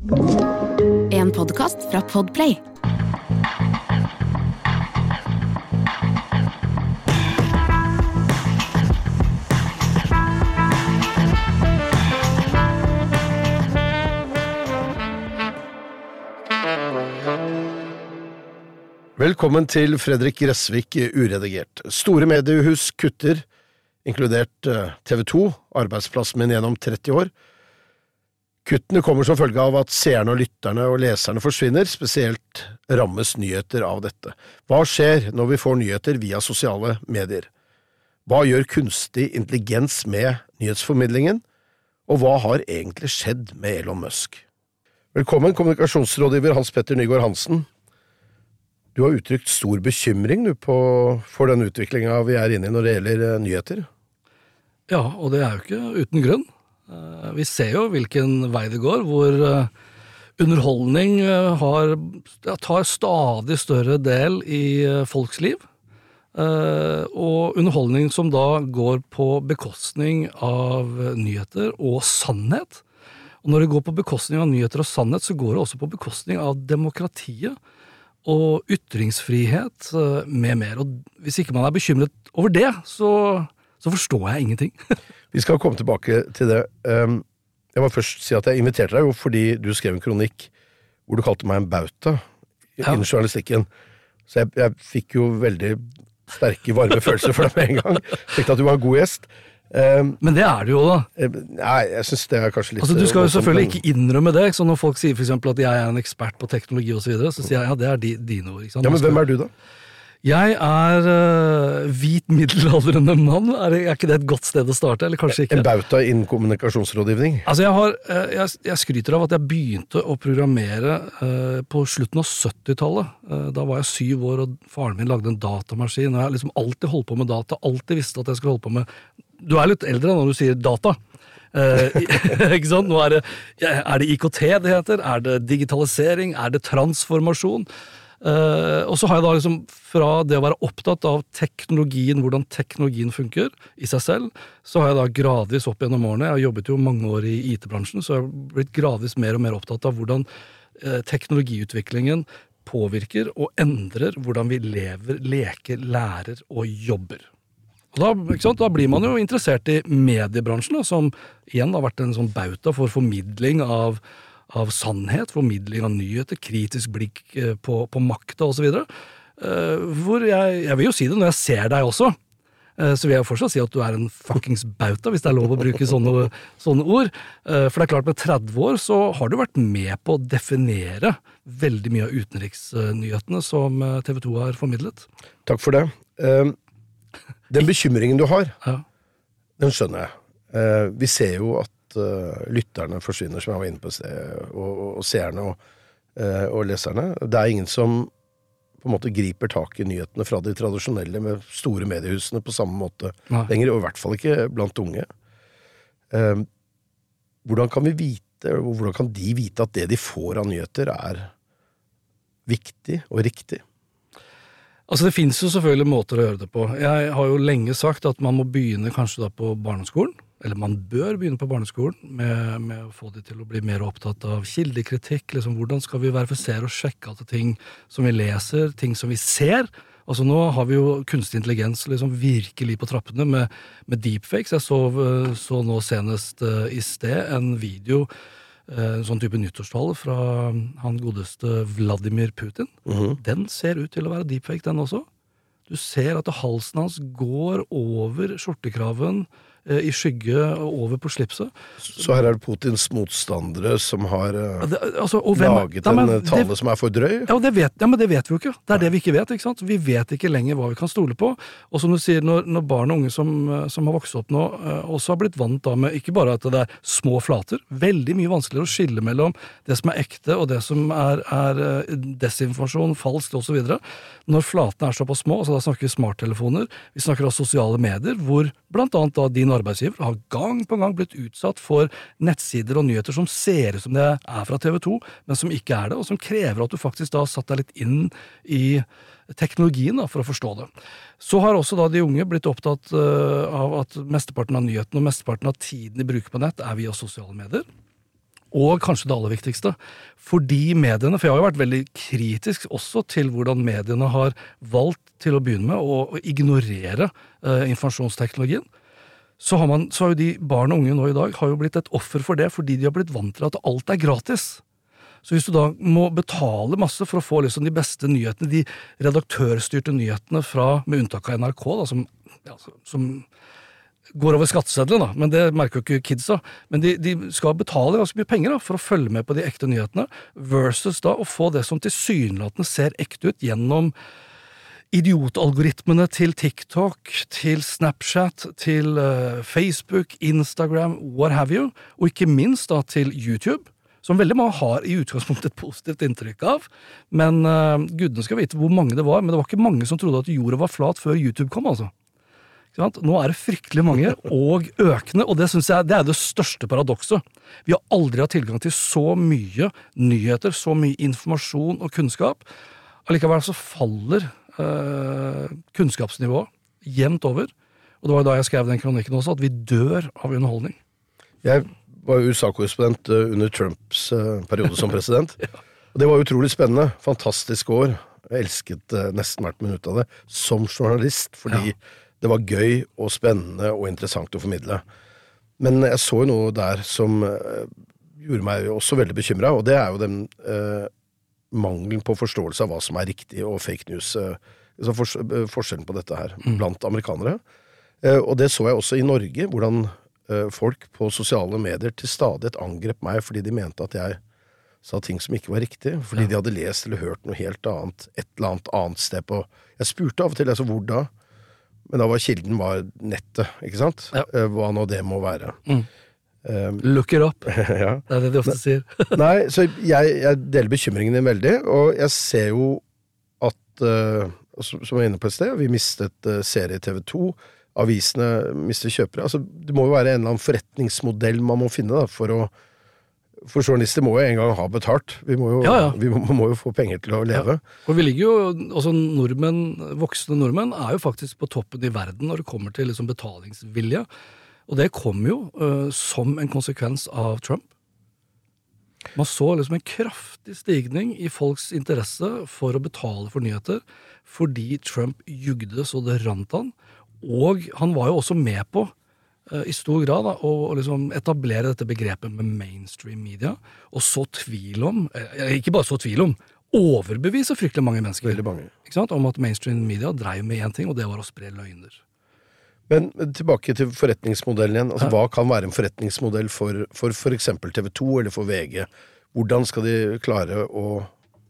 En podkast fra Podplay. Velkommen til Fredrik Gressvik uredigert. Store mediehus kutter, inkludert eh, TV 2, arbeidsplassen min gjennom 30 år. Kuttene kommer som følge av at seerne og lytterne og leserne forsvinner, spesielt rammes nyheter av dette. Hva skjer når vi får nyheter via sosiale medier? Hva gjør kunstig intelligens med nyhetsformidlingen, og hva har egentlig skjedd med Elon Musk? Velkommen, kommunikasjonsrådgiver Hans Petter Nygaard Hansen. Du har uttrykt stor bekymring du, på, for den utviklinga vi er inne i når det gjelder eh, nyheter. Ja, og det er jo ikke uten grunn. Eh, Vi ser jo hvilken vei det går, hvor eh, underholdning eh, har, tar stadig større del i folks liv. Og underholdning som da går på bekostning av nyheter og sannhet. Og når det går på bekostning av nyheter og sannhet, så går det også på bekostning av demokratiet og ytringsfrihet med mer. Og hvis ikke man er bekymret over det, så, så forstår jeg ingenting. Vi skal komme tilbake til det. Um, Jeg må først si at jeg inviterte deg jo fordi du skrev en kronikk hvor du kalte meg en bauta innen journalistikken. Så jeg, jeg fikk jo veldig sterke, varme følelser for deg med en gang. Tenkte at du var en god gjest. Um, Men det er du jo, da. eh, nei, jeg synes det er kanskje litt Altså, du skal jo selvfølgelig men- ikke innrømme det. Så når folk sier for at jeg er en ekspert på teknologi osv., så, videre, så sier jeg ja, det er dine ord. Ja, Men hvem er du, da? Jeg er uh, hvit middelaldrende mann. Er, er ikke det et godt sted å starte? Eller kanskje ikke? En bauta innen kommunikasjonsrådgivning? Altså jeg, har, uh, jeg, jeg skryter av at jeg begynte å programmere uh, på slutten av 70-tallet. Eh, da var jeg syv år, og faren min lagde en datamaskin. Og jeg har liksom alltid holdt på med data. Alltid visste at jeg skulle holde på med Du er litt eldre når du sier data. Ikke sant? Nå er det, er det IKT det heter? Er det digitalisering? Er det transformasjon? Eh, og så har jeg da liksom fra det å være opptatt av teknologien, hvordan teknologien funker i seg selv, så har jeg da gradvis opp gjennom årene, jeg har jobbet jo mange år i IT-bransjen, så jeg har blitt gradvis mer og mer opptatt av hvordan uh, teknologiutviklingen påvirker og endrer hvordan vi lever, leker, lærer og jobber. Og da, da blir man jo interessert i mediebransjen, da, som igjen har vært en sånn bauta for formidling av, av sannhet, formidling av nyheter, kritisk blikk eh, på, på makta osv. Uh, hvor jeg, jeg vil jo si det når jeg ser deg også. eh, Så vil jeg fortsatt si at du er en fuckings bauta, hvis det er lov å bruke sånne, sånne ord. Eh, For det er klart, med 30 år så har du vært med på å definere veldig mye av utenriksnyhetene som eh, TV 2 har formidlet. Takk for det. Den bekymringen du har, Ja. den skjønner jeg. Eh, vi ser jo at eh, lytterne forsvinner, som jeg var inne på og, og, og seerne og, uh, og leserne. Det er ingen som på en måte griper tak i nyhetene fra de tradisjonelle med store mediehusene på samme måte Nei. lenger, og i hvert fall ikke blant unge. Eh, hvordan kan vi vite, hvordan kan de vite at det de får av nyheter, er viktig og riktig? Altså Det finnes jo selvfølgelig måter å gjøre det på. Jeg har jo lenge sagt at man må begynne kanskje da på barneskolen. Eller man bør begynne på barneskolen med, med å få de til å bli mer opptatt av kildekritikk. liksom Hvordan skal vi verifisere og sjekke at ting som vi leser, ting som vi ser Altså Nå har vi jo kunstig intelligens liksom virkelig på trappene med, med deepfakes. Jeg så, eh, så nå senest eh, i sted en video eh, en sånn type nyttårstale fra han godeste Vladimir Putin. Den ser ut til å være deepfake, den også. Du ser at halsen hans går over skjortekraven, i skygge over på slipset. Så her er det Putins motstandere som har eh, Det, altså, hvem- laget Nei, men en det- som er for drøy? Ja, det vet, ja, men det vet vi jo ikke. Det er det vi ikke vet. ikke sant? Vi vet ikke lenger hva vi kan stole på. Og som du sier, når, når barn og unge som, eh, som har vokst opp nå, eh, også har blitt vant da med ikke bare at det er små flater, veldig mye vanskeligere å skille mellom det som er ekte og det som er, er eh, desinformasjon, falskt osv. Når flatene er såpass små, altså da snakker vi smarttelefoner, vi snakker om sosiale medier, hvor blant annet da din arbeidsgiver har gang på gang blitt utsatt for nettsider og nyheter som ser ut som det er fra TV 2, men som ikke er det, og som krever at du faktisk da har satt deg litt inn i teknologien da, for å forstå det. Så har også da de unge blitt opptatt eh, av at mesteparten av nyhetene og mesteparten av tiden de bruker på nett, er via sosiale medier. Og kanskje det aller viktigste, fordi mediene For jeg har jo vært veldig kritisk også til hvordan mediene har valgt til å begynne med å ignorere eh, informasjonsteknologien. Så har, man, så har jo de barn og unge nå i dag har jo blitt et offer for det, fordi de har blitt vant til at alt er gratis. Så hvis du da må betale masse for å få liksom de beste nyhetene, de redaktørstyrte nyhetene fra, med unntak av NRK, da, som, ja, som går over skatteseddelen, men det merker jo ikke kidsa. Men de, de skal betale ganske mye penger da, for å følge med på de ekte nyhetene, versus da å få det som tilsynelatende ser ekte ut gjennom idiotalgoritmene til TikTok, til Snapchat, til eh, Facebook, Instagram, what have you, og ikke minst da til YouTube. Som veldig mange har i utgangspunktet et positivt inntrykk av. Men uh, gudene skal vite hvor mange det var. Men det var ikke mange som trodde at jorda var flat før YouTube kom, altså. Nå er det fryktelig mange, og økende, og det synes jeg det er det største paradokset. Vi har aldri hatt tilgang til så mye nyheter, så mye informasjon og kunnskap. Allikevel så faller kunnskapsnivået jevnt over. Og det var da jeg skrev den kronikken også, at vi dør av underholdning. Jeg var jo USA-korrespondent eh, under Trumps eh, periode som president. Og det var utrolig spennende. Fantastiske år. Jeg elsket eh, nesten hvert minutt av det som journalist, fordi det var gøy og spennende og interessant å formidle. Men jeg så jo noe der som eh, gjorde meg også veldig bekymra, og det er jo den eh, mangelen på forståelse av hva som er riktig og fake news. Så altså eh, forskjellen på dette her blant amerikanere. Eh, og det så jeg også i Norge, hvordan eh, folk på sosiale medier til stadighet angrep meg fordi de mente at jeg sa ting som ikke var riktig, fordi de hadde lest eller hørt noe helt annet et eller annet annet sted på Jeg spurte av og til altså, hvor da, men da var kilden var nettet, ikke sant? Ja. Eh, Hva nå det må være. Look it up. ja. Det er det de ofte sier. Nei, så jeg, jeg deler bekymringen din veldig, og jeg ser jo at uh, Som jeg var inne på et sted, vi mistet uh, serie TV 2. Avisene mister kjøpere. Altså, det må jo være en eller annen forretningsmodell man må finne da, for å For journalister må jo en gang ha betalt. Vi må jo, Ja, ja. Vi må, må jo få penger til å leve. Og vi ligger jo, også nordmenn, Voksne nordmenn er jo faktisk på toppen i verden når det kommer til liksom betalingsvilje. Og det kom jo uh, som en konsekvens av Trump. Man så liksom en kraftig stigning i folks interesse for å betale for nyheter, fordi Trump jugde så det rant han. Og han var jo også med på, eh, i stor grad, da, å, liksom etablere dette begrepet med mainstream media, og så tvil om, eh, ikke bare så tvil om, overbevise fryktelig mange mennesker mange. ikke sant, om at mainstream media dreiv med én ting, og det var å spre løgner. Men tilbake til forretningsmodellen igjen. Altså, Hva kan være en forretningsmodell for for, for TV 2 eller for VG? Hvordan skal de klare å,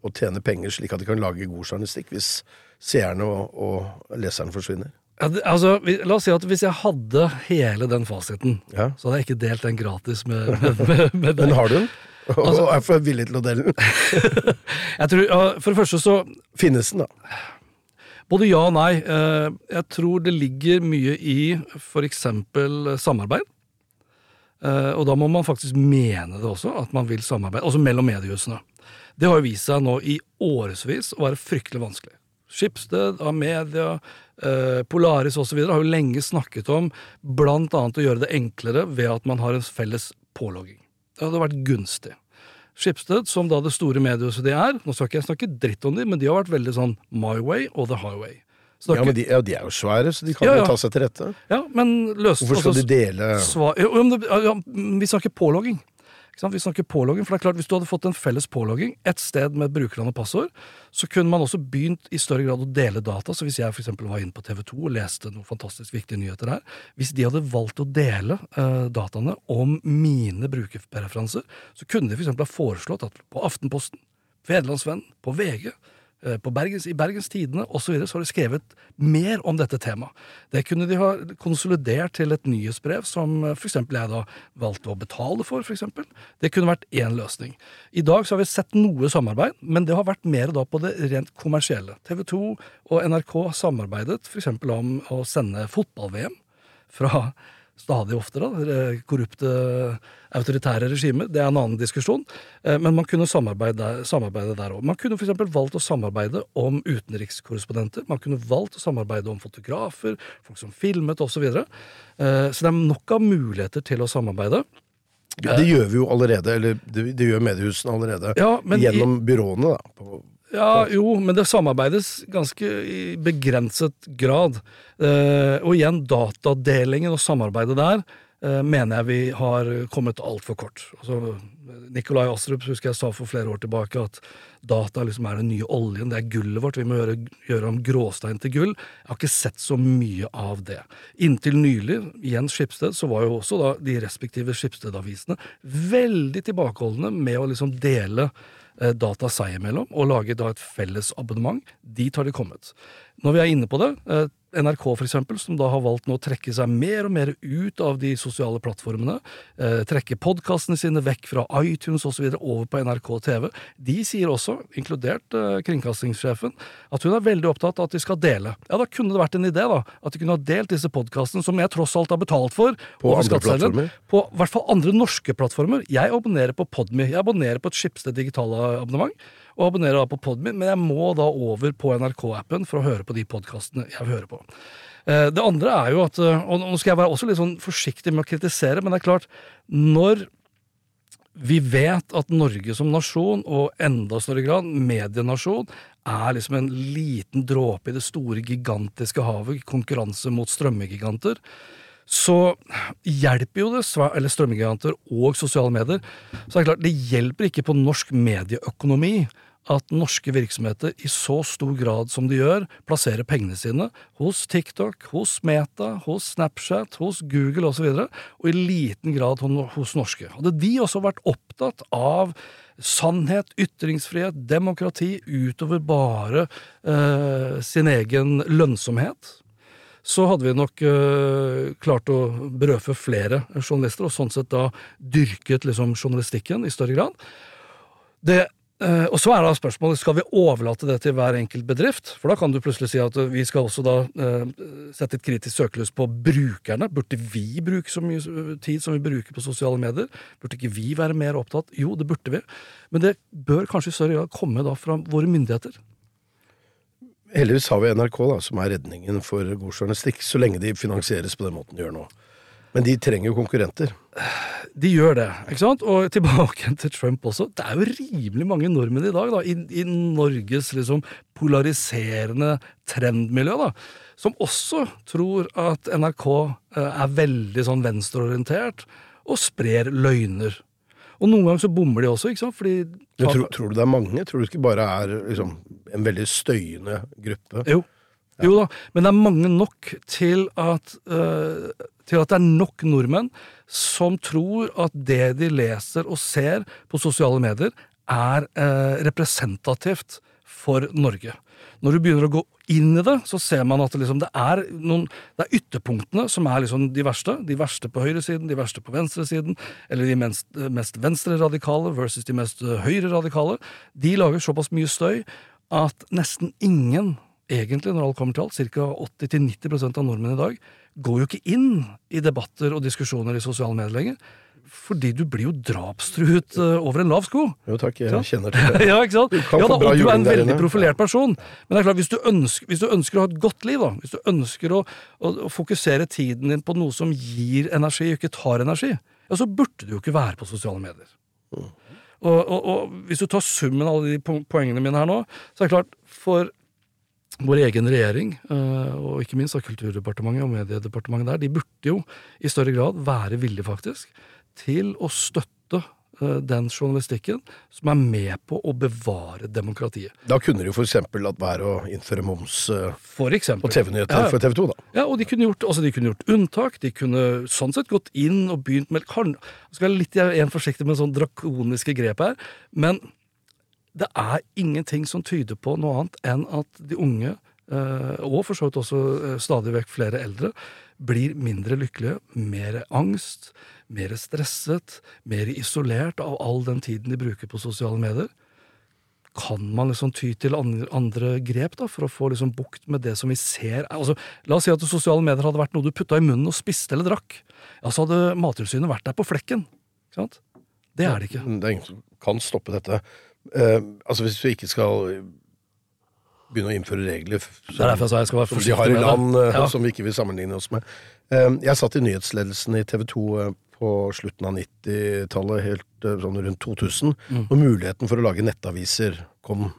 å tjene penger slik at de kan lage god journalistikk hvis seerne og, og leserne forsvinner? Ja, det, altså, la oss si at hvis jeg hadde hele den fasiten, Ja. så hadde jeg ikke delt den gratis med, med, med, med deg. Men har du den? Og Altså- er for villig til å dele den? Jeg tror, for det første så Finnes den, da? Både ja og nei. Eh, Jeg tror det ligger mye i eksempel samarbeid. Eh, Og da må man faktisk mene det også, at man vil samarbeide. også mellom mediehusene. Det har jo vist seg nå i årevis å være fryktelig vanskelig. Skipsted, Amedia, eh, Polaris osv. har jo lenge snakket om annet å gjøre det enklere ved at man har en felles pålogging. Det hadde vært gunstig. Skipsted, som da det store mediehuset de er, nå skal ikke jeg snakke dritt om de, men de har vært veldig sånn my way og the highway. Ja, men de, ja, de er jo svære, så de kan Ja, jo ta seg til rette. ja, men løs, Hvorfor skal altså, de dele svar, ja, det, ja, Vi snakker pålogging. Vi snakker pålogging, for det er klart Hvis du hadde fått en felles pålogging et sted med brukernavn og passord, så kunne man også begynt i større grad å dele data. Så hvis jeg for eksempel var inne på TV 2 og leste noen fantastisk viktige nyheter der, hvis de hadde valgt å dele uh, dataene om mine brukerpreferanser, så kunne de for eksempel ha foreslått at på Aftenposten, Federlandsvennen, på VG, Bergens, i Bergens Tidende osv. Så, så har de skrevet mer om dette temaet. Det kunne de ha konsolidert til et nyhetsbrev som eh, f.eks. jeg da valgte å betale for. For eksempel. det kunne vært én løsning. I dag så har vi sett noe samarbeid, men det har vært mer da på det rent kommersielle. TV 2 og NRK har samarbeidet f.eks. om å sende fotball-VM fra stadig oftere, da, korrupte autoritære regimer. Det er en annen diskusjon. Eh, Men man kunne samarbeide, samarbeide der òg. Man kunne f.eks. valgt å samarbeide om utenrikskorrespondenter. Man kunne valgt å samarbeide om fotografer, folk som filmet osv. Så, videre. Eh, så det er nok av muligheter til å samarbeide. Det gjør vi jo allerede, eller det, gjør mediehusene allerede. Ja, gjennom i- byråene, da. På, Ja, jo, men det samarbeides ganske i begrenset grad. Eh, og igjen, datadelingen og samarbeidet der eh, mener jeg vi har kommet altfor kort. Altså, Nikolai Astrup husker jeg sa for flere år tilbake at data liksom er den nye oljen, det er gullet vårt, vi må gjøre, gjøre om gråstein til gull. Jeg har ikke sett så mye av det. Inntil nylig, igjen Skipsted, så var jo også da de respektive Skipsted-avisene veldig tilbakeholdne med å liksom dele eh, data seg imellom, og lage da et felles abonnement. Dit har de kommet. Når vi er inne på det, eh, NRK for eksempel, som da har valgt nå å trekke seg mer og mer ut av de sosiale plattformene, eh, trekke podkastene sine vekk fra iTunes osv. over på NRK TV, de sier også, inkludert eh, kringkastingssjefen, at hun er veldig opptatt av at de skal dele. Ja, da kunne det vært en idé, da, at de kunne ha delt disse podkastene, som jeg tross alt har betalt for, På andre plattformer? på i hvert fall andre norske plattformer. Jeg abonnerer på Podme. Jeg abonnerer på et Schibsted digitalabonnement, og abonnerer da på Podme, men jeg må da over på NRK-appen for å høre på de podkastene jeg vil høre på. Eh, Det andre er jo at, eh, og nå skal jeg være også litt sånn forsiktig med å kritisere, men det er klart, når vi vet at Norge som nasjon, og enda større grad medienasjon, er liksom en liten dråpe i det store, gigantiske havet konkurranse mot strømmegiganter, så hjelper jo det, eller strømmegiganter og sosiale medier, så er det klart, det hjelper ikke på norsk medieøkonomi at norske virksomheter i så stor grad som de gjør, plasserer pengene sine hos TikTok, hos Meta, hos Snapchat, hos Google osv., og, så videre, og i liten grad hos- norske. Hadde de også vært opptatt av sannhet, ytringsfrihet, demokrati utover bare eh, sin egen lønnsomhet, så hadde vi nok øh, klart å brødfø flere journalister, og sånn sett da dyrket liksom journalistikken i større grad. Det, og så er da spørsmålet skal vi overlate det til hver enkelt bedrift, for da kan du plutselig si at vi skal også da øh, sette et kritisk søkelys på brukerne. Burde vi bruke så mye øh, tid som vi bruker på sosiale medier? Burde ikke vi være mer opptatt? Jo, det burde vi, men det bør kanskje i større grad komme da fra våre myndigheter. heldigvis har vi NRK, da, som er redningen for god journalistikk, så lenge de finansieres på den måten de gjør nå. Men de trenger jo konkurrenter. De gjør det, ikke sant? Og tilbake til Trump også. Det er jo rimelig mange nordmenn i dag, da, i, i Norges liksom polariserende trendmiljø, da, som også tror at NRK eh, er veldig sånn venstreorientert og sprer løgner. Og noen ganger så bommer de også, ikke sant? Fordi tror, tror du det er mange? Tror du ikke bare er liksom, en veldig støyende gruppe? Jo. Jo da, men det er mange nok til at, øh, til at det er nok nordmenn som tror at det de leser og ser på sosiale medier, er eh, representativt for Norge. Når du begynner å gå inn i det, så ser man at det, liksom, det, er, noen, det er ytterpunktene som er liksom de verste. De verste på høyresiden, de verste på venstresiden, eller de mest, mest venstreradikale versus de mest øh, høyreradikale. De lager såpass mye støy at nesten ingen egentlig, når alt kommer til alt, ca. 80-90% av nordmenn i dag, går jo ikke inn i debatter og diskusjoner i sosiale medier lenger. Fordi du blir jo drapstruet eh, over en lav sko. Jo takk, jeg Ja. kjenner til det. ja, ikke sant? Du ja, da, og du er en veldig profilert person. Men det er klart, hvis du ønsker, hvis du ønsker å ha et godt liv, da, hvis du ønsker å, å, å fokusere tiden din på noe som gir energi, og ikke tar energi, ja, så burde du jo ikke være på sosiale medier. Og, og, og hvis du tar summen av alle de poengene mine her nå, så er det klart, for vår egen regjering, eh, og ikke minst av Kulturdepartementet og Mediedepartementet der, de burde jo i større grad være villige, faktisk, til å støtte eh, den journalistikken som er med på å bevare demokratiet. Da kunne de jo eksempel latt være å innføre moms eh, For på TV-nyheter Ja, for TV 2, da. Ja, og de kunne, gjort, altså de kunne gjort unntak. De kunne sånn sett gått inn og begynt med kan, Skal være litt igjen forsiktig med sånn drakoniske grep her, men det er ingenting som tyder på noe annet enn at de unge, eh, og for så vidt også eh, stadig vekk flere eldre, blir mindre lykkelige, mer angst, mer stresset, mer isolert av all den tiden de bruker på sosiale medier. Kan man liksom ty til andre, grep da, for å få liksom bukt med det som vi ser altså, La oss si at sosiale medier hadde vært noe du putta i munnen og spiste eller drakk. Ja, Så hadde Mattilsynet vært der på flekken. Det er det ikke. Det er ingen som kan stoppe dette. Eh, altså Hvis vi ikke skal begynne å innføre regler som, Det derfor jeg skal være som de har i land eh, Ja. som vi ikke vil sammenligne oss med. Eh, jeg satt i nyhetsledelsen i TV 2 eh, på slutten av 90-tallet, helt eh, sånn rundt 2000, Mm. og muligheten for å lage nettaviser kom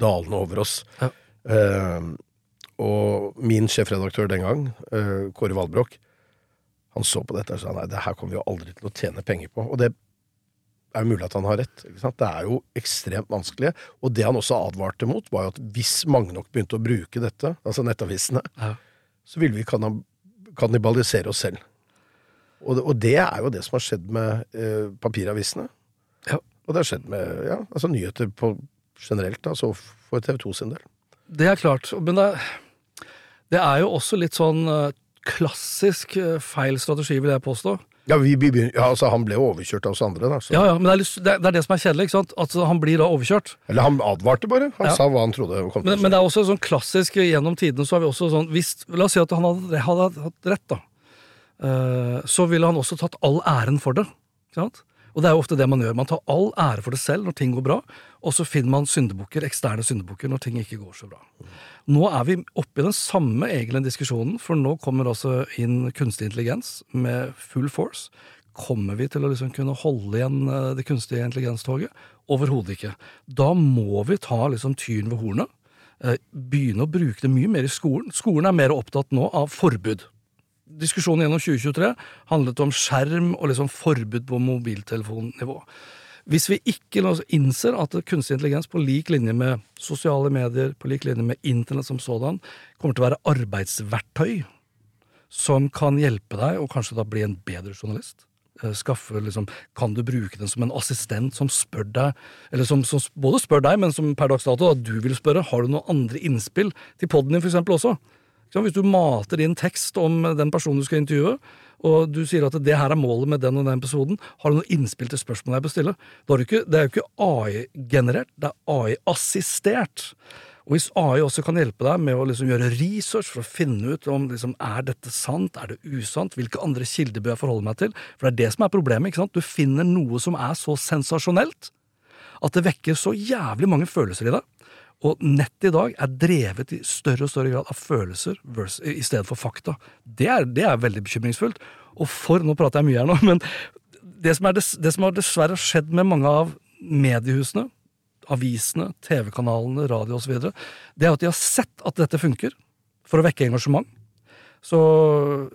dalende over oss. Ja. Eh, og min sjefredaktør den gang, eh, Kåre Valbrok, han så på dette og sa nei, det her kommer vi jo aldri til å tjene penger på. Og det er jo mulig at han har rett. Ikke sant? Det er jo ekstremt vanskelig. Og det han også advarte mot, var jo at hvis mange nok begynte å bruke dette, altså nettavisene, Ja. så ville vi kannibalisere oss selv. Og det, og det er jo det som har skjedd med eh, papiravisene. Ja. Og det har skjedd med ja, altså nyheter på generelt, altså for TV 2 sin del. Det er klart, men det, det er jo også litt sånn eh, klassisk eh, feil strategi, vil jeg påstå. Ja, vi, vi ja, altså Han ble jo overkjørt av oss andre, da. Ja, ja, men det er, litt- det er- det er det som er kjedelig, ikke sant? At han blir da overkjørt. Eller han advarte bare. Han Ja. sa hva han trodde Men, men det er også sånn klassisk gjennom tidene så har vi også sånn hvis, La oss si at han hadde, hadde hatt rett, da. Uh, så ville han også tatt all æren for det. Ikke sant? Og det er jo ofte det man gjør. Man tar all ære for det selv når ting går bra, og så finner man syndebukker, eksterne syndebukker når ting ikke går så bra. Nå er vi oppe i den samme egentlig diskusjonen, for nå kommer altså inn kunstig intelligens med full force. Kommer vi til å liksom kunne holde igjen eh, det kunstige intelligenstoget? Overhodet ikke. Da må vi ta liksom tyren ved hornet. eh, Begynne å bruke det mye mer i skolen. Skolen er mer opptatt nå av forbud. Diskusjonen gjennom 2023 handlet om skjerm og liksom forbud på mobiltelefonnivå. Hvis vi ikke innser at kunstig intelligens på lik linje med sosiale medier, på lik linje med internett som sådan, kommer til å være arbeidsverktøy som kan hjelpe deg å kanskje da bli en bedre journalist. Eh, Skaffe, liksom, Kan du bruke den som en assistent som spør deg, eller som, som både spør deg, men som per dags dato da, du vil spørre, har du noen andre innspill til poden din for eksempel også? Hvis du mater inn tekst om den personen du skal intervjue, og du sier at det her er målet med den og den episoden, har du noen innspill til spørsmålet jeg bør stille? Det er jo ikke AI-generert, det er AI-assistert. Og hvis AI også kan hjelpe deg med å liksom gjøre research for å finne ut om liksom, er dette sant, er det usant, hvilke andre kilder bør jeg forholde meg til? For det er det som er problemet. ikke sant? Du finner noe som er så sensasjonelt at det vekker så jævlig mange følelser i deg. Og nettet i dag er drevet i større og større grad av følelser versus, i stedet for fakta. Det er, det er veldig bekymringsfullt. Og for Nå prater jeg mye her nå, men det som, er des, det som har dessverre skjedd med mange av mediehusene, avisene, TV-kanalene, radio osv., det er at de har sett at dette funker, for å vekke engasjement. Så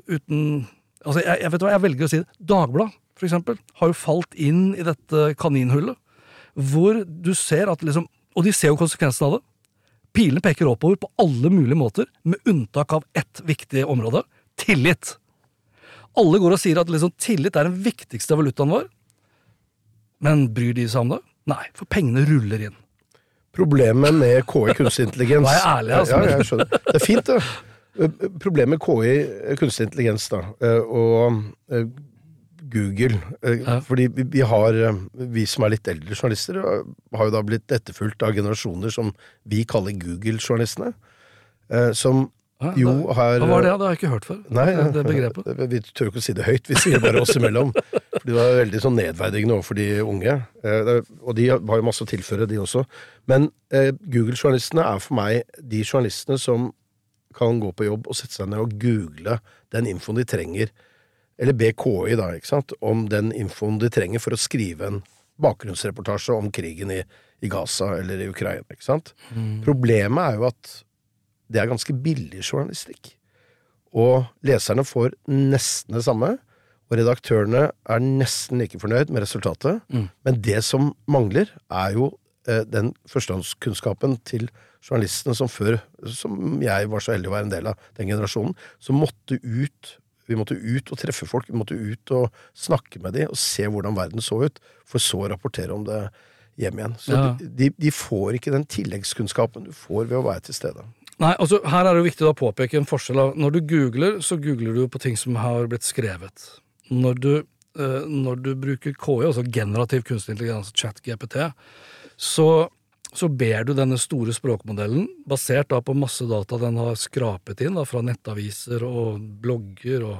uten Altså, jeg, jeg vet hva, jeg velger å si det. Dagbladet, for eksempel, har jo falt inn i dette kaninhullet, hvor du ser at liksom Og de ser jo konsekvensen av det. Pilene peker oppover på alle mulige måter, med unntak av ett viktig område tillit. Alle går og sier at liksom, tillit er den viktigste valutaen vår. Men bryr de seg om det? Nei, for pengene ruller inn. Problemet med KI kunstig intelligens Vær ærlig, altså. Ja, jeg skjønner. Det er fint, det. Eh, Problemet med KI kunstig intelligens da, eh, og eh, Google eh, Ja. Fordi vi, har, eh, vi som er litt eldre journalister, eh, har jo da blitt etterfulgt av generasjoner som vi kaller Google-journalistene. Som Ja, jo har Hva var det? Det har jeg ikke hørt før. Nei, det, begrepet. Vi tør ikke å si det høyt, vi sier det bare oss imellom. For det var veldig sånn nedverdigende overfor de unge. Og de har jo masse å tilføre, de også. Men Google-journalistene er for meg de journalistene som kan gå på jobb og sette seg ned og google den infoen de trenger, eller BKI, da, ikke sant, om den infoen de trenger for å skrive en bakgrunnsreportasje om krigen i, i Gaza eller i Ukraina, ikke sant. Problemet er jo at det er ganske billig journalistikk. Og leserne får nesten det samme, Og redaktørene er nesten like fornøyd med resultatet. Mm. Men det som mangler, er jo eh, den førstehåndskunnskapen til journalistene som før, som jeg var så heldig å være en del av den generasjonen, som måtte ut vi måtte ut og treffe folk, vi måtte ut og snakke med dem og se hvordan verden så ut, for så å rapportere om det hjem igjen. Så Ja. de, de får ikke den tilleggskunnskapen du får ved å være til stede. Nei, altså Her er det viktig å påpeke en forskjell. av- Når du googler, så googler du på ting som har blitt skrevet. Når du, eh, når du bruker KI, altså generativ kunstig intelligens, chat-GPT, så, så ber du denne store språkmodellen, basert da på masse data den har skrapet inn da, fra nettaviser og blogger og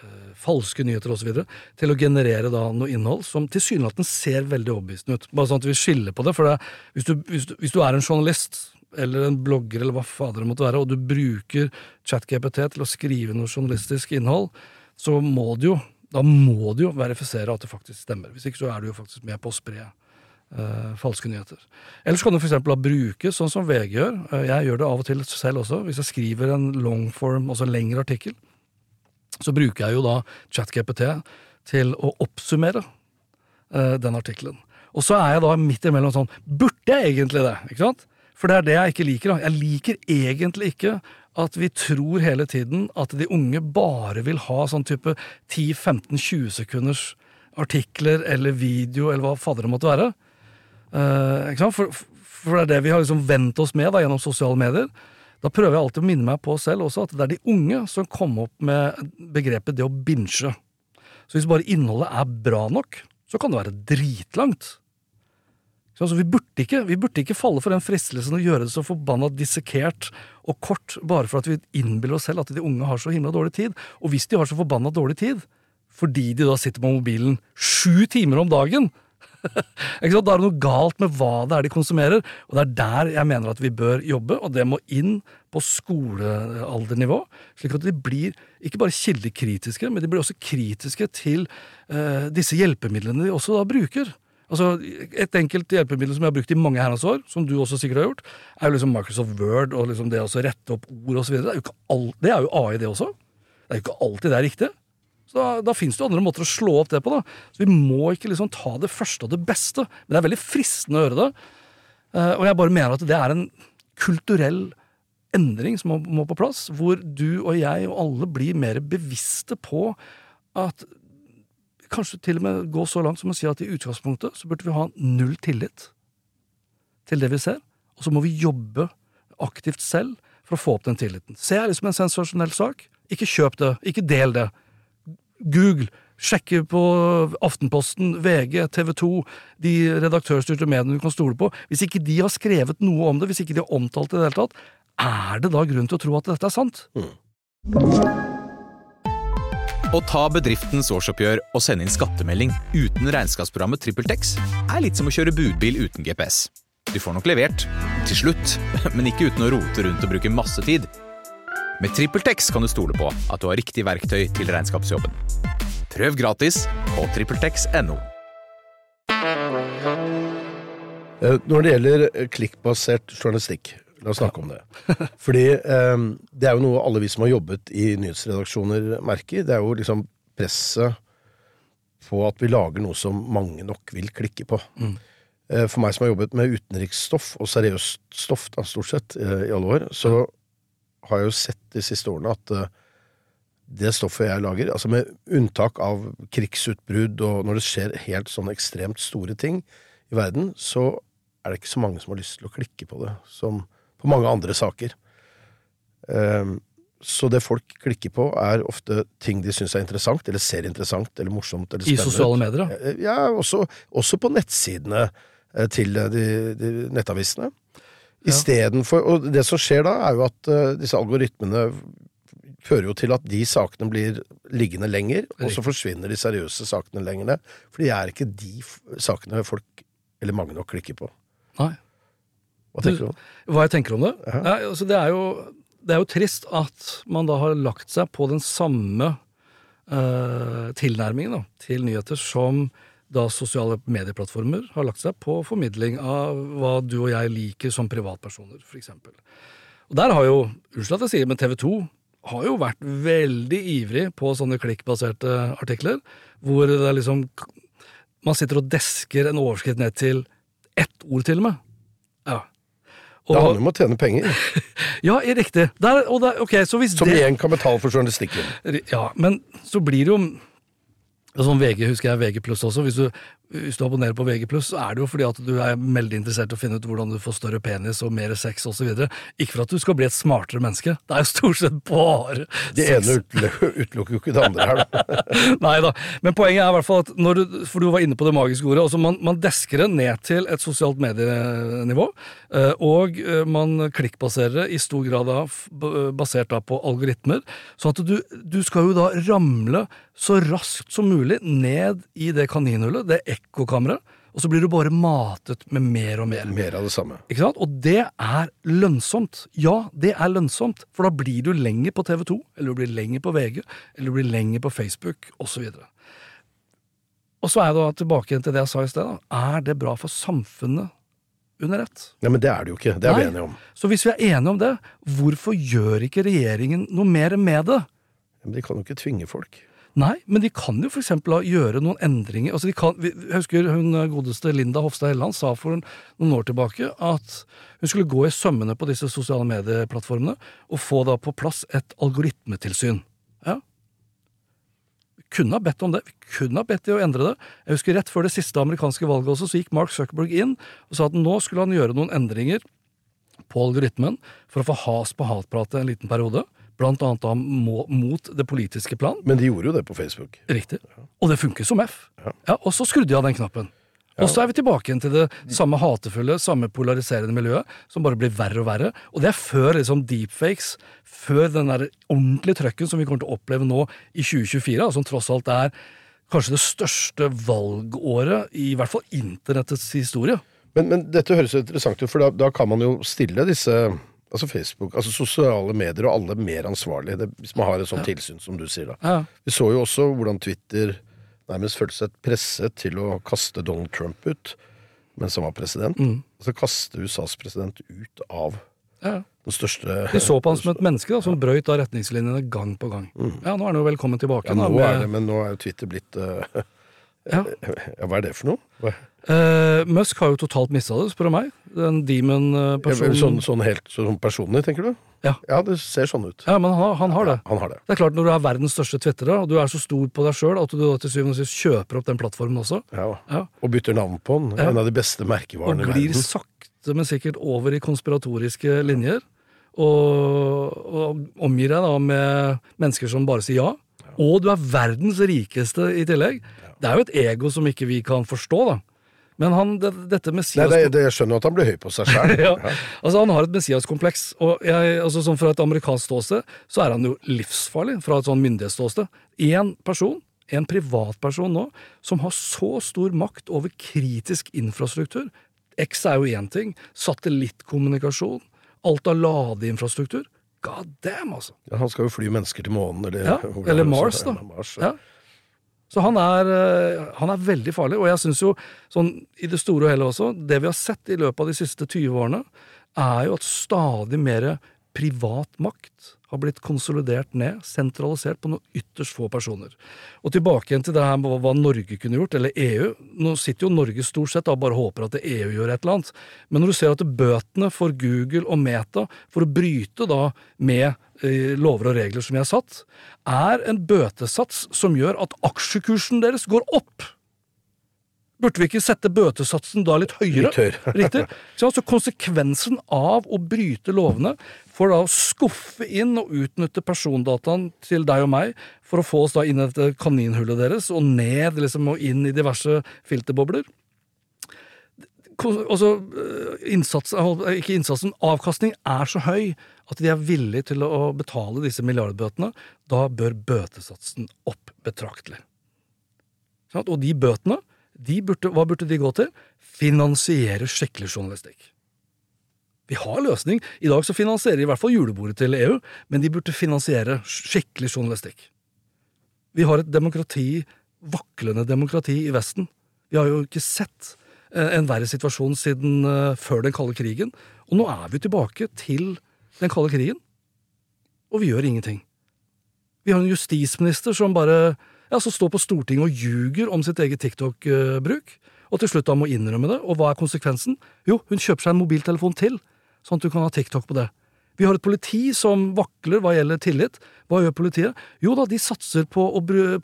eh, falske nyheter osv., til å generere da noe innhold som tilsynelatende ser veldig overbevisende ut. Bare sånn at vi skiller på det. for det, hvis, du, hvis, du, hvis du er en journalist eller en blogger eller hva fader det måtte være, og du bruker ChatGPT til å skrive noe journalistisk innhold, så må du jo da må du jo verifisere at det faktisk stemmer. Hvis ikke så er du jo faktisk med på å spre falske nyheter. Ellers kan du f.eks. bruke, sånn som VG gjør, eh, jeg gjør det av og til selv også, hvis jeg skriver en longform, altså en lengre artikkel, så bruker jeg jo da ChatGPT til å oppsummere eh, den artikkelen. Og så er jeg da midt imellom sånn Burde jeg egentlig det? Ikke sant? For det er det jeg ikke liker. da. Jeg liker egentlig ikke at vi tror hele tiden at de unge bare vil ha sånn type 10-15-20 sekunders artikler eller video eller hva fadder det måtte være. Sant? For, for det er det vi har liksom vent oss med da, gjennom sosiale medier. Da prøver jeg alltid å minne meg på selv også at det er de unge som kom opp med begrepet det å binche. Så hvis bare innholdet er bra nok, så kan det være dritlangt. Så altså, vi, burde ikke, vi burde ikke falle for den fristelsen å gjøre det så forbanna dissekert og kort, bare for at vi innbiller oss selv at de unge har så himla dårlig tid. Og hvis de har så forbanna dårlig tid, fordi de da sitter på mobilen sju timer om dagen, ikke sant? Da er det noe galt med hva det er de konsumerer, og det er der jeg mener at vi bør jobbe, og det må inn på skolealdernivå, slik at de blir ikke bare kildekritiske, men de blir også kritiske til eh, disse hjelpemidlene de også da bruker. Altså, Et enkelt hjelpemiddel som jeg har brukt i mange herrens år, som du også sikkert har gjort, er jo liksom Microsoft Word og liksom det å rette opp ord osv. Det, er det er jo AI, det også. Det er jo ikke alltid det er riktig. Så Da, da fins det jo andre måter å slå opp det på. da. Så Vi må ikke liksom ta det første og det beste. Men det er veldig fristende å gjøre det. Eh, og jeg bare mener at det er en kulturell endring som må, må på plass, hvor du og jeg og alle blir mer bevisste på at Kanskje til og med gå så langt som å si at i utgangspunktet så burde vi ha null tillit til det vi ser, og så må vi jobbe aktivt selv for å få opp den tilliten. Se det som en sensasjonell sak. Ikke kjøp det, ikke del det. Google, sjekke på Aftenposten, VG, TV 2, de redaktørstyrte mediene du kan stole på. Hvis ikke de har skrevet noe om det, hvis ikke de har omtalt det i det hele tatt, er det da grunn til å tro at dette er sant? Å ta bedriftens årsoppgjør og sende inn skattemelding uten regnskapsprogrammet TrippelTex er litt som å kjøre budbil uten GPS. Du får nok levert, til slutt, men ikke uten å rote rundt og bruke masse tid. Med TrippelTex kan du stole på at du har riktig verktøy til regnskapsjobben. Prøv gratis på TrippelTex.no. Eh, Når det gjelder eh, klikkbasert journalistikk, la oss snakke om det. Fordi eh, det er jo noe alle vi som har jobbet i nyhetsredaksjoner merker. Det er jo liksom presset på at vi lager noe som mange nok vil klikke på. Eh, For meg som har jobbet med utenriksstoff, og seriøst stoff da, stort sett, i alle år, så har jeg jo sett de siste årene at eh, det stoffet jeg lager, altså med unntak av krigsutbrudd og når det skjer helt sånn ekstremt store ting i verden, så er det ikke så mange som har lyst til å klikke på det, som på mange andre saker. Ehm, så det folk klikker på, er ofte ting de syns er interessant, eller ser interessant, eller morsomt, eller spennende. I sosiale medier, da. Eh, Ja, også, også på nettsidene eh, til eh, de, de nettavisene. Istedenfor Og det som skjer da, er jo at uh, disse algoritmene fører jo til at de sakene blir liggende lenger, og så forsvinner de seriøse sakene lenger ned. For det er ikke de sakene folk, eller mange nok, klikker på. Nei. Hva tenker du om det? Hva jeg tenker om det? Ja. Nei, altså det, er jo, det er jo trist at man da har lagt seg på den samme uh, tilnærmingen da, til nyheter som da sosiale medieplattformer har lagt seg på formidling av hva du og jeg liker som privatpersoner, for eksempel. Og der har jo, unnskyld at jeg sier, men TV 2 har jo vært veldig ivrig på sånne klikkbaserte artikler, hvor det er liksom Man sitter og desker en overskrift ned til ett ord, til og med. Ja. Det handler om å tjene penger, ja, riktig. Der, og der, okay, så hvis som det igjen kan betale for journalistikken. Ja, men så blir det jo Sånn VG husker jeg VG pluss også. Hvis du, hvis du abonnerer på VG pluss, så er det jo fordi at du er veldig interessert i å finne ut hvordan du får større penis og mer sex osv. Ikke for at du skal bli et smartere menneske. Det er jo stort sett bare Det ene utelukker jo ikke det andre her, da. Nei da. Men poenget er i hvert fall at når du, For du var inne på det magiske ordet. altså Man, man desker det ned til et sosialt medienivå. eh, Og eh, man klikkbaserer det i stor grad da, basert da på algoritmer. Sånn at du, du skal jo da ramle så raskt som mulig ned i det kaninhullet, det ekkokammeret. Og så blir du bare matet med mer og mer. Mer av det samme. Ikke sant? Og det er lønnsomt. Ja, det er lønnsomt, for da blir du lenger på TV 2, eller du blir lenger på VG, eller du blir lenger på Facebook, osv. Og så er jeg da tilbake til det jeg sa i sted. Er det bra for samfunnet under ett? Nei, men det er det jo ikke. Det er vi enige om. Så hvis vi er enige om det, hvorfor gjør ikke regjeringen noe mer med det? Men de kan jo ikke tvinge folk. Nei, men de kan jo eksempel gjøre noen endringer. Altså kan, jeg husker hun godeste Linda Hofstad Helleland sa for noen år tilbake at hun skulle gå i sømmene på disse sosiale medieplattformene og få da på plass et algoritmetilsyn. Ja. Vi kunne ha bedt om det. Vi kunne ha bedt de å endre det. Jeg husker Rett før det siste amerikanske valget også, så gikk Mark Zuckerberg inn og sa at nå skulle han gjøre noen endringer på algoritmen for å få has på hatpratet en liten periode. Blant annet da mot det politiske plan. Men de gjorde jo det på Facebook. Riktig. Og det funker som F. Ja, Og så skrudde de av den knappen. Og så er vi tilbake igjen til det samme hatefulle, samme polariserende miljøet, som bare blir verre og verre. Og det er før liksom deepfakes, før den der ordentlige trøkken som vi kommer til å oppleve nå i 2024, som tross alt er kanskje det største valgåret i hvert fall internettets historie. Men, men dette høres jo interessant ut, for da, da kan man jo stille disse Altså Facebook, altså sosiale medier og alle mer ansvarlige, det, hvis man har et sånt tilsyn som du sier da. Ja. Vi så jo også hvordan Twitter nærmest følte seg presset til å kaste Donald Trump ut mens han var president. Altså kaste USAs president ut av Ja. den største De så på han som et menneske da, som brøyt av retningslinjene gang på gang. Ja, Nå er han jo velkommen tilbake. ja, da, nå med- er det, Men nå er jo Twitter blitt uh, ja. Ja, hva er det for noe? Eh, Musk har jo totalt mista det, spør du meg. Den Ja, demon-personen. sånn, sånn helt sånn personlig, tenker du? Ja. Ja, det ser sånn ut. Ja, men han han har det. Han har det. Det er klart Når du er verdens største twittere, og du er så stor på deg sjøl at du da til syvende og sist kjøper opp den plattformen også, Ja. Ja. Og bytter navn på den. Ja. En av de beste merkevarene i verden. glir verden. sakte, men sikkert over i konspiratoriske linjer, og, og omgir deg da med mennesker som bare sier ja, og du er verdens rikeste i tillegg, det er jo et ego som ikke vi kan forstå, da. Men han, det, dette Nei, Messias det, det, jeg skjønner at han blir høy på seg sjøl. ja. Altså, han har et Messias-kompleks, og jeg, altså, sånn fra et amerikansk ståsted så er han jo livsfarlig fra et sånn myndighetsståsted. Én person, en privatperson nå, som har så stor makt over kritisk infrastruktur. X er jo én ting, satellittkommunikasjon, alt av ladeinfrastruktur. God damn, altså! Ja, Han skal jo fly mennesker til månen, eller, Ja, eller er, Mars, da. Mars, ja. Ja. Så han er, eh, han er veldig farlig, og jeg syns jo, sånn i det store og hele også, det vi har sett i løpet av de siste 20 årene, er jo at stadig mer privat makt har blitt konsolidert ned, sentralisert på noen ytterst få personer. Og tilbake igjen til det her med hva Norge kunne gjort, eller EU. Nå sitter jo Norge stort sett og bare håper at EU gjør et eller annet. Men når du ser at bøtene for Google og Meta for å bryte da med lover og regler som vi har satt, er en bøtesats som gjør at aksjekursen deres går opp. Burde vi ikke sette bøtesatsen da litt høyere? Litt. Riktig. Så altså konsekvensen av å bryte lovene for da å skuffe inn og utnytte persondataen til deg og meg for å få oss da inn i dette kaninhullet deres og ned liksom og inn i diverse filterbobler. Kon- Altså, eh, innsats, eh, ikke innsatsen, avkastning er så høy at de er villige til å betale disse milliardbøtene. Da bør bøtesatsen opp betraktelig. Og de bøtene, de burde, hva burde de gå til? Finansiere skikkelig journalistikk. Vi har løsning. I dag så finansierer de i hvert fall julebordet til EU, men de burde finansiere skikkelig journalistikk. Vi har et demokrati, vaklende demokrati i Vesten. Vi har jo ikke sett en verre situasjon siden eh, før den kalde krigen. Og nå er vi tilbake til den kalde krigen. Og vi gjør ingenting. Vi har en justisminister som bare ja, som står på Stortinget og ljuger om sitt eget TikTok-bruk, og til slutt da må innrømme det. Og hva er konsekvensen? Jo, hun kjøper seg en mobiltelefon til, sånn at du kan ha TikTok på det. Vi har et politi som vakler hva gjelder tillit. Hva gjør politiet? Jo da, de satser på,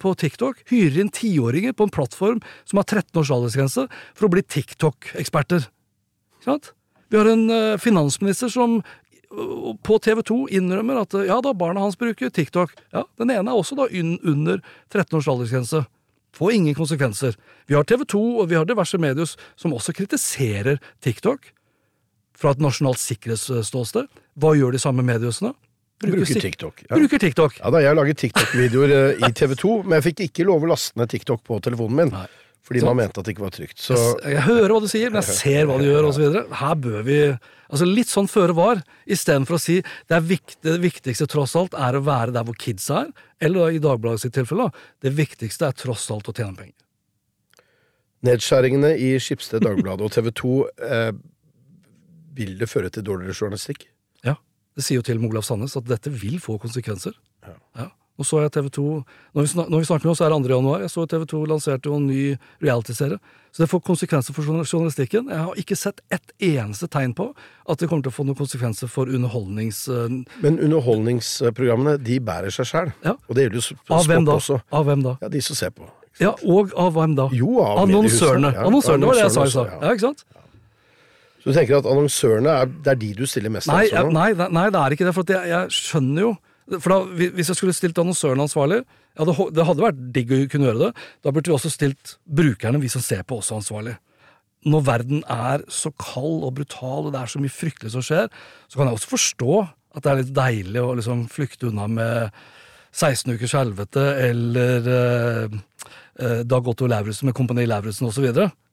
på TikTok, hyrer inn tiåringer på en plattform som har 13 års aldersgrense, for å bli TikTok-eksperter. Vi har en eh, finansminister som øh, på TV 2 innrømmer at øh, ja da, barna hans bruker TikTok. Ja, Den ene er også da un under 13 års aldersgrense. Får ingen konsekvenser. Vi har TV 2 og vi har diverse medier som også kritiserer TikTok fra et nasjonalt sikkerhetsståsted. Hva gjør de samme mediehusene? Bruker sik- TikTok. Ja. Bruker TikTok. Ja da, Jeg har laget TikTok-videoer eh, i TV 2, men jeg fikk ikke lov å laste ned TikTok på telefonen min. Nei. Fordi så, man mente at det ikke var trygt. Så Jeg, jeg hører hva du sier, men jeg ser hva du gjør, osv. Her bør vi altså Litt sånn føre var, istedenfor å si det, er vikt, det viktigste tross alt er å være der hvor kidsa er, eller da, i Dagbladets tilfelle, da, det viktigste er tross alt å tjene penger. nedskjæringene i Skipsted Dagbladet og TV 2 eh, vil det føre til dårligere journalistikk? Ja, Det sier jo til og med Olav Sandnes at dette vil få konsekvenser. Ja. Nå så jeg TV 2 Når vi, snak, når vi snakker nå, så er det 2. januar. Jeg så TV 2 lanserte jo en ny realityserie. Så det får konsekvenser for journalistikken. Jeg har ikke sett ett eneste tegn på at det kommer til å få noen konsekvenser for underholdnings... eh, Men underholdningsprogrammene de bærer seg sjæl. Ja. Og det gjelder jo sport også. Av hvem da? Ja, de som ser på. Ja, og av hvem da? Jo, av Annonsørene. mediehusene, ja. Annonsørene var det jeg sa i stad. ja. Ja, ikke sant? Så du tenker at annonsørene er, det er de du stiller mest Nei, ansvar for? nei, nei, det er ikke det. For jeg, jeg skjønner jo For da, Hvis jeg skulle stilt annonsørene ansvarlig ja, det, det hadde vært digg å kunne gjøre det. Da burde vi også stilt brukerne, vi som ser på, også ansvarlig. Når verden er så kald og brutal, og det er så mye fryktelig som skjer, så kan jeg også forstå at det er litt deilig å liksom flykte unna med 16 ukers helvete eller eh, eh, Dag Otto Lauritzen med Kompani Lauritzen osv.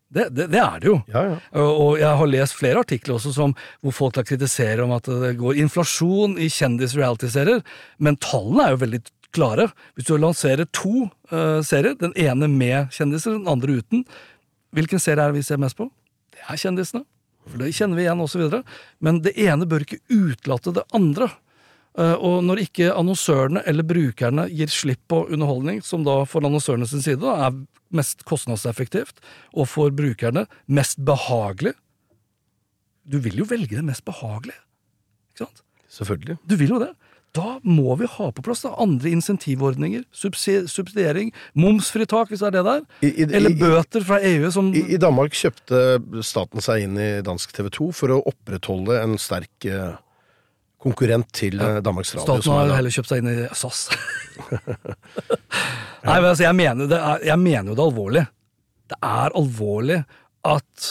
Det, det, det er det jo. Ja, ja. Og jeg har lest flere artikler også som, hvor folk da kritiserer om at det går inflasjon i kjendis-reality-serier, men tallene er jo veldig klare. Hvis du lanserer to uh, serier, den ene med kjendiser, den andre uten, hvilken serie er det vi ser mest på? Det er kjendisene. For det kjenner vi igjen, osv. Men det ene bør ikke utelate det andre. Eh, Og når ikke annonsørene eller brukerne gir slipp på underholdning, som da for annonsørene sin side da, er mest kostnadseffektivt, og for brukerne mest behagelig Du vil jo velge det mest behagelige, ikke sant? Selvfølgelig. Du vil jo det. Da må vi ha på plass da andre insentivordninger, subsi- subsidiering, momsfritak hvis det er det der, I, i, eller bøter fra EU som i, I Danmark kjøpte staten seg inn i dansk TV 2 for å opprettholde en sterk eh, konkurrent til ja. Danmarks Radio. Staten har heller kjøpt seg inn i SAS. Nei, men altså, jeg mener, er, jeg mener jo det alvorlig. Det er alvorlig at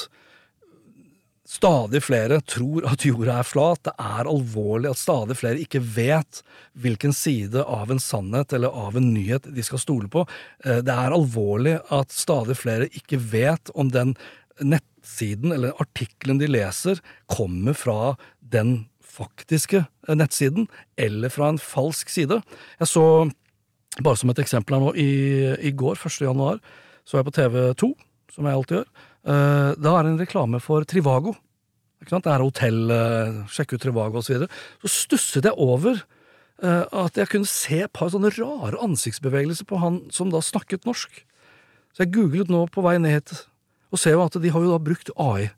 stadig flere tror at jorda er flat. Det er alvorlig at stadig flere ikke vet hvilken side av en sannhet eller av en nyhet de skal stole på. Eh, Det er alvorlig at stadig flere ikke vet om den nettsiden eller artikkelen de leser, kommer fra den faktiske eh, nettsiden, eller fra en falsk side. Jeg så, bare som et eksempel her nå, i, i går, 1. januar, så jeg på TV 2, som jeg alltid gjør. Eh, Da er det en reklame for Trivago. Det er hotell, sjekke sjekk ut Trivago osv. Så, videre. så stusset jeg over eh, at jeg kunne se et par sånne rare ansiktsbevegelser på han som da snakket norsk. Så jeg googlet nå på vei ned hit, og ser jo at de har jo da brukt AI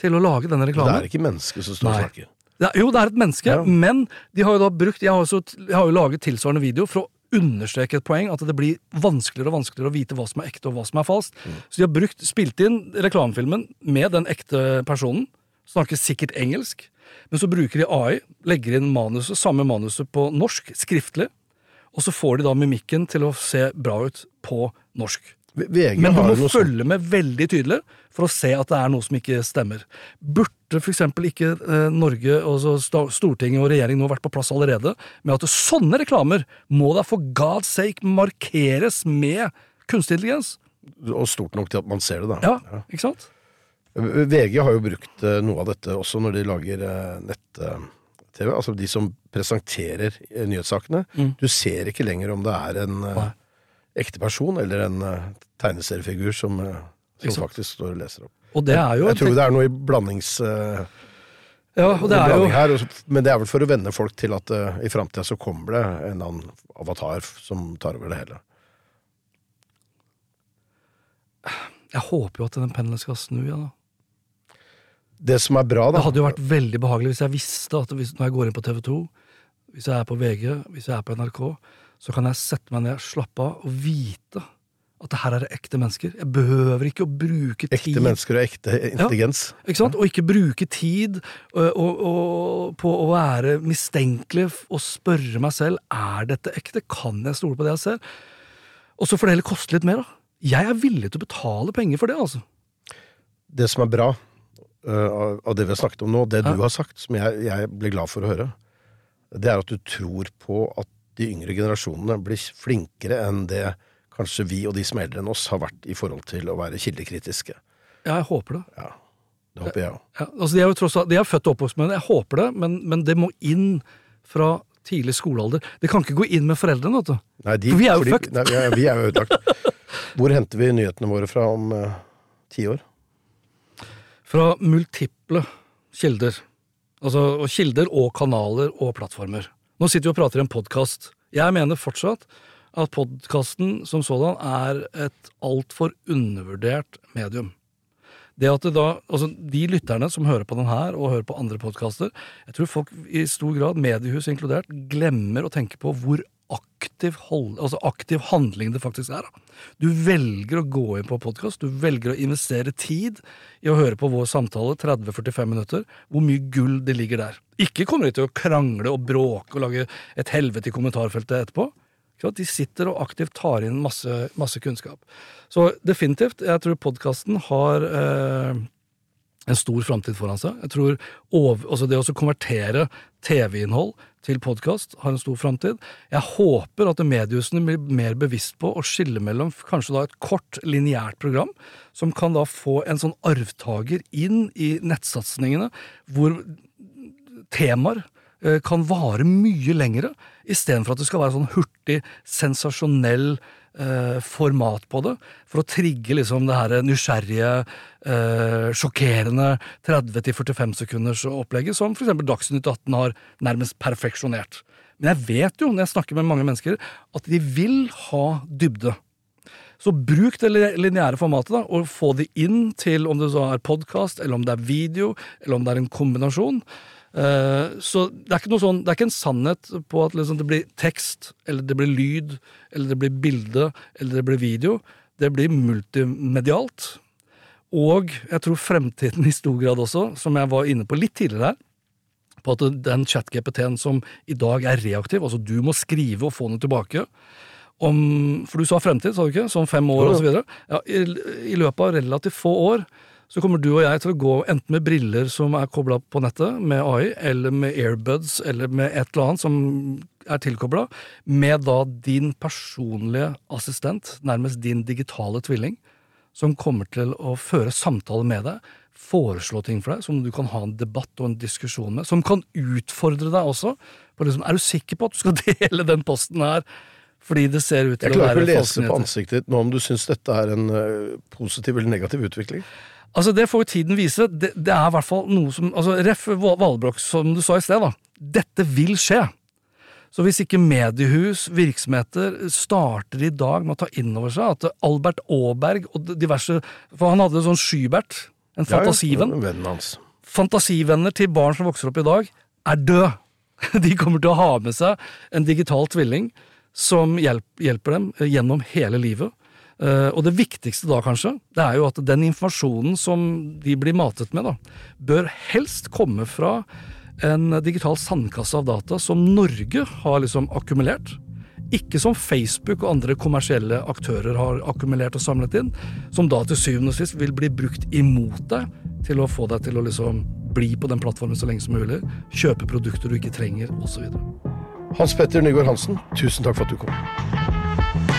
til å lage denne reklamen. Det er ikke mennesker som står og snakker. Jo, det er et menneske, Ja. men de har jo da brukt Jeg har, også, jeg har jo laget tilsvarende video for å understreke et poeng, at det blir vanskeligere og vanskeligere å vite hva som er ekte og hva som er falskt. Så de har brukt, spilt inn reklamefilmen med den ekte personen, snakker sikkert engelsk, men så bruker de AI, legger inn manuset, samme manuset på norsk, skriftlig, og så får de da mimikken til å se bra ut på norsk. VG Men du må følge med veldig tydelig for å se at det er noe som ikke stemmer. Burde eksempel ikke eh, Norge, altså Stortinget og regjeringen nå vært på plass allerede med at sånne reklamer må da for God's sake markeres med kunstig intelligens? Og stort nok til at man ser det, da. Ja, ikke sant? VG har jo brukt eh, noe av dette også når de lager eh, nett-TV. Altså de som presenterer nyhetssakene. nyhetssakene. Du ser ikke lenger om det er en Mm. Nei. Ekte person eller en eh, tegneseriefigur som, eh, som faktisk står og leser opp. Og det er jo Jeg tror det er noe i blandings... eh, Ja, og det er jo her, men det er vel for å venne folk til at uh, i framtida så kommer det en annen avatar som tar over det hele. Jeg håper jo at den pendelen skal snu igjen. da. Det som er bra, da Det hadde jo vært veldig behagelig hvis jeg visste at hvis, når jeg går inn på TV 2, hvis jeg er på VG, hvis jeg er på NRK, så kan jeg sette meg ned, slappe av og vite at det her er det ekte mennesker. Jeg behøver ikke å bruke tid Ekte mennesker og ekte intelligens. Ikke sant? Og ikke bruke tid og, og, på å være mistenkelig og spørre meg selv er dette ekte, kan jeg stole på det jeg ser? Og så får det heller koste litt mer. da. Jeg er villig til å betale penger for det. altså. Det som er bra av- det vi har snakket om nå, det Ja. du har sagt, som jeg, jeg blir glad for å høre, det er at du tror på at de yngre generasjonene blir flinkere enn det kanskje vi og de som er eldre enn oss har vært i forhold til å være kildekritiske. Ja, jeg håper det. Ja, det håper jeg òg. Ja, altså de er jo tross alt, de er født og oppvokst med det, jeg håper det, men, men det må inn fra tidlig skolealder. Det kan ikke gå inn med foreldrene, vet du. Nei, de, For vi er jo fucked. Nei, vi er, vi er jo ødelagt. Hvor henter vi nyhetene våre fra om uh, ti år? Fra multiple kilder. Altså og kilder og kanaler og plattformer. Nå sitter vi og prater i en podkast. Jeg mener fortsatt at podkasten som sådan er et altfor undervurdert medium. Det at det da, altså De lytterne som hører på den her, og hører på andre podkaster, jeg tror folk i stor grad, mediehus inkludert, glemmer å tenke på hvor aktiv, hold, altså aktiv handling det faktisk er. da. Du velger å gå inn på podkast, du velger å investere tid i å høre på vår samtale 30-45 minutter. Hvor mye gull det ligger der. Ikke kommer de til å krangle og bråke og lage et helvete i kommentarfeltet etterpå. De sitter og aktivt tar inn masse, masse kunnskap. Så definitivt, jeg tror podkasten har eh, en stor framtid foran seg. Jeg tror over, altså Det å konvertere TV-innhold til podkast har en stor framtid. Jeg håper at mediehusene blir mer bevisst på å skille mellom kanskje da et kort, lineært program, som kan da få en sånn arvtaker inn i nettsatsingene, hvor temaer eh, kan vare mye lengre, istedenfor at det skal være sånn hurtig, sensasjonell format på det, for å trigge liksom det her nysgjerrige, eh, sjokkerende 30-45 sekunders opplegget, som eksempel Dagsnytt 18 har nærmest perfeksjonert. Men jeg vet jo, når jeg snakker med mange mennesker, at de vil ha dybde. Så bruk det li- lineære formatet, da, og få det inn til om det så er podkast, eller om det er video, eller om det er en kombinasjon. Eh, så det er ikke noe sånn, det er ikke en sannhet på at liksom det blir tekst, eller det blir lyd, eller det blir bilde, eller det blir video. Det blir multimedialt. Og jeg tror fremtiden i stor grad også, som jeg var inne på litt tidligere her, på at den chat-GPT-en som i dag er reaktiv, altså du må skrive og få den tilbake, om, for du sa fremtid, sa du ikke? Sånn fem år videre. Ja, i, I løpet av relativt få år så kommer du og jeg til å gå enten med briller som er kobla på nettet med AI, eller med airbuds, eller med et eller annet som er tilkobla, med da din personlige assistent, nærmest din digitale tvilling, som kommer til å føre samtale med deg, foreslå ting for deg, som du kan ha en debatt og en diskusjon med, som kan utfordre deg også. På liksom, er du sikker på at du skal dele den posten her? Fordi det ser ut til å Jeg å klarer være ikke å lese på ansiktet ditt nå om du syns dette er en eh, positiv eller negativ utvikling. Altså, det får jo tiden vise. Det, det er i hvert fall noe som altså, Ref. Val- Valbrok, som du sa i sted, da. Dette vil skje. Så hvis ikke mediehus, virksomheter, starter i dag med å ta inn over seg at Albert Aaberg og diverse For han hadde sånn Skybert, en fantasivenn. Ja, vennen hans. Fantasivenner til barn som vokser opp i dag, er død. De kommer til å ha med seg en digital tvilling som hjelper dem gjennom hele livet. Eh, og det viktigste da, kanskje, det er jo at den informasjonen som de blir matet med, da, bør helst komme fra en digital sandkasse av data som Norge har liksom akkumulert. Ikke som Facebook og andre kommersielle aktører har akkumulert og samlet inn, som da til syvende og sist vil bli brukt imot deg til å få deg til å liksom bli på den plattformen så lenge som mulig, kjøpe produkter du ikke trenger, osv. Hans Petter Nygaard Hansen, tusen takk for at du kom.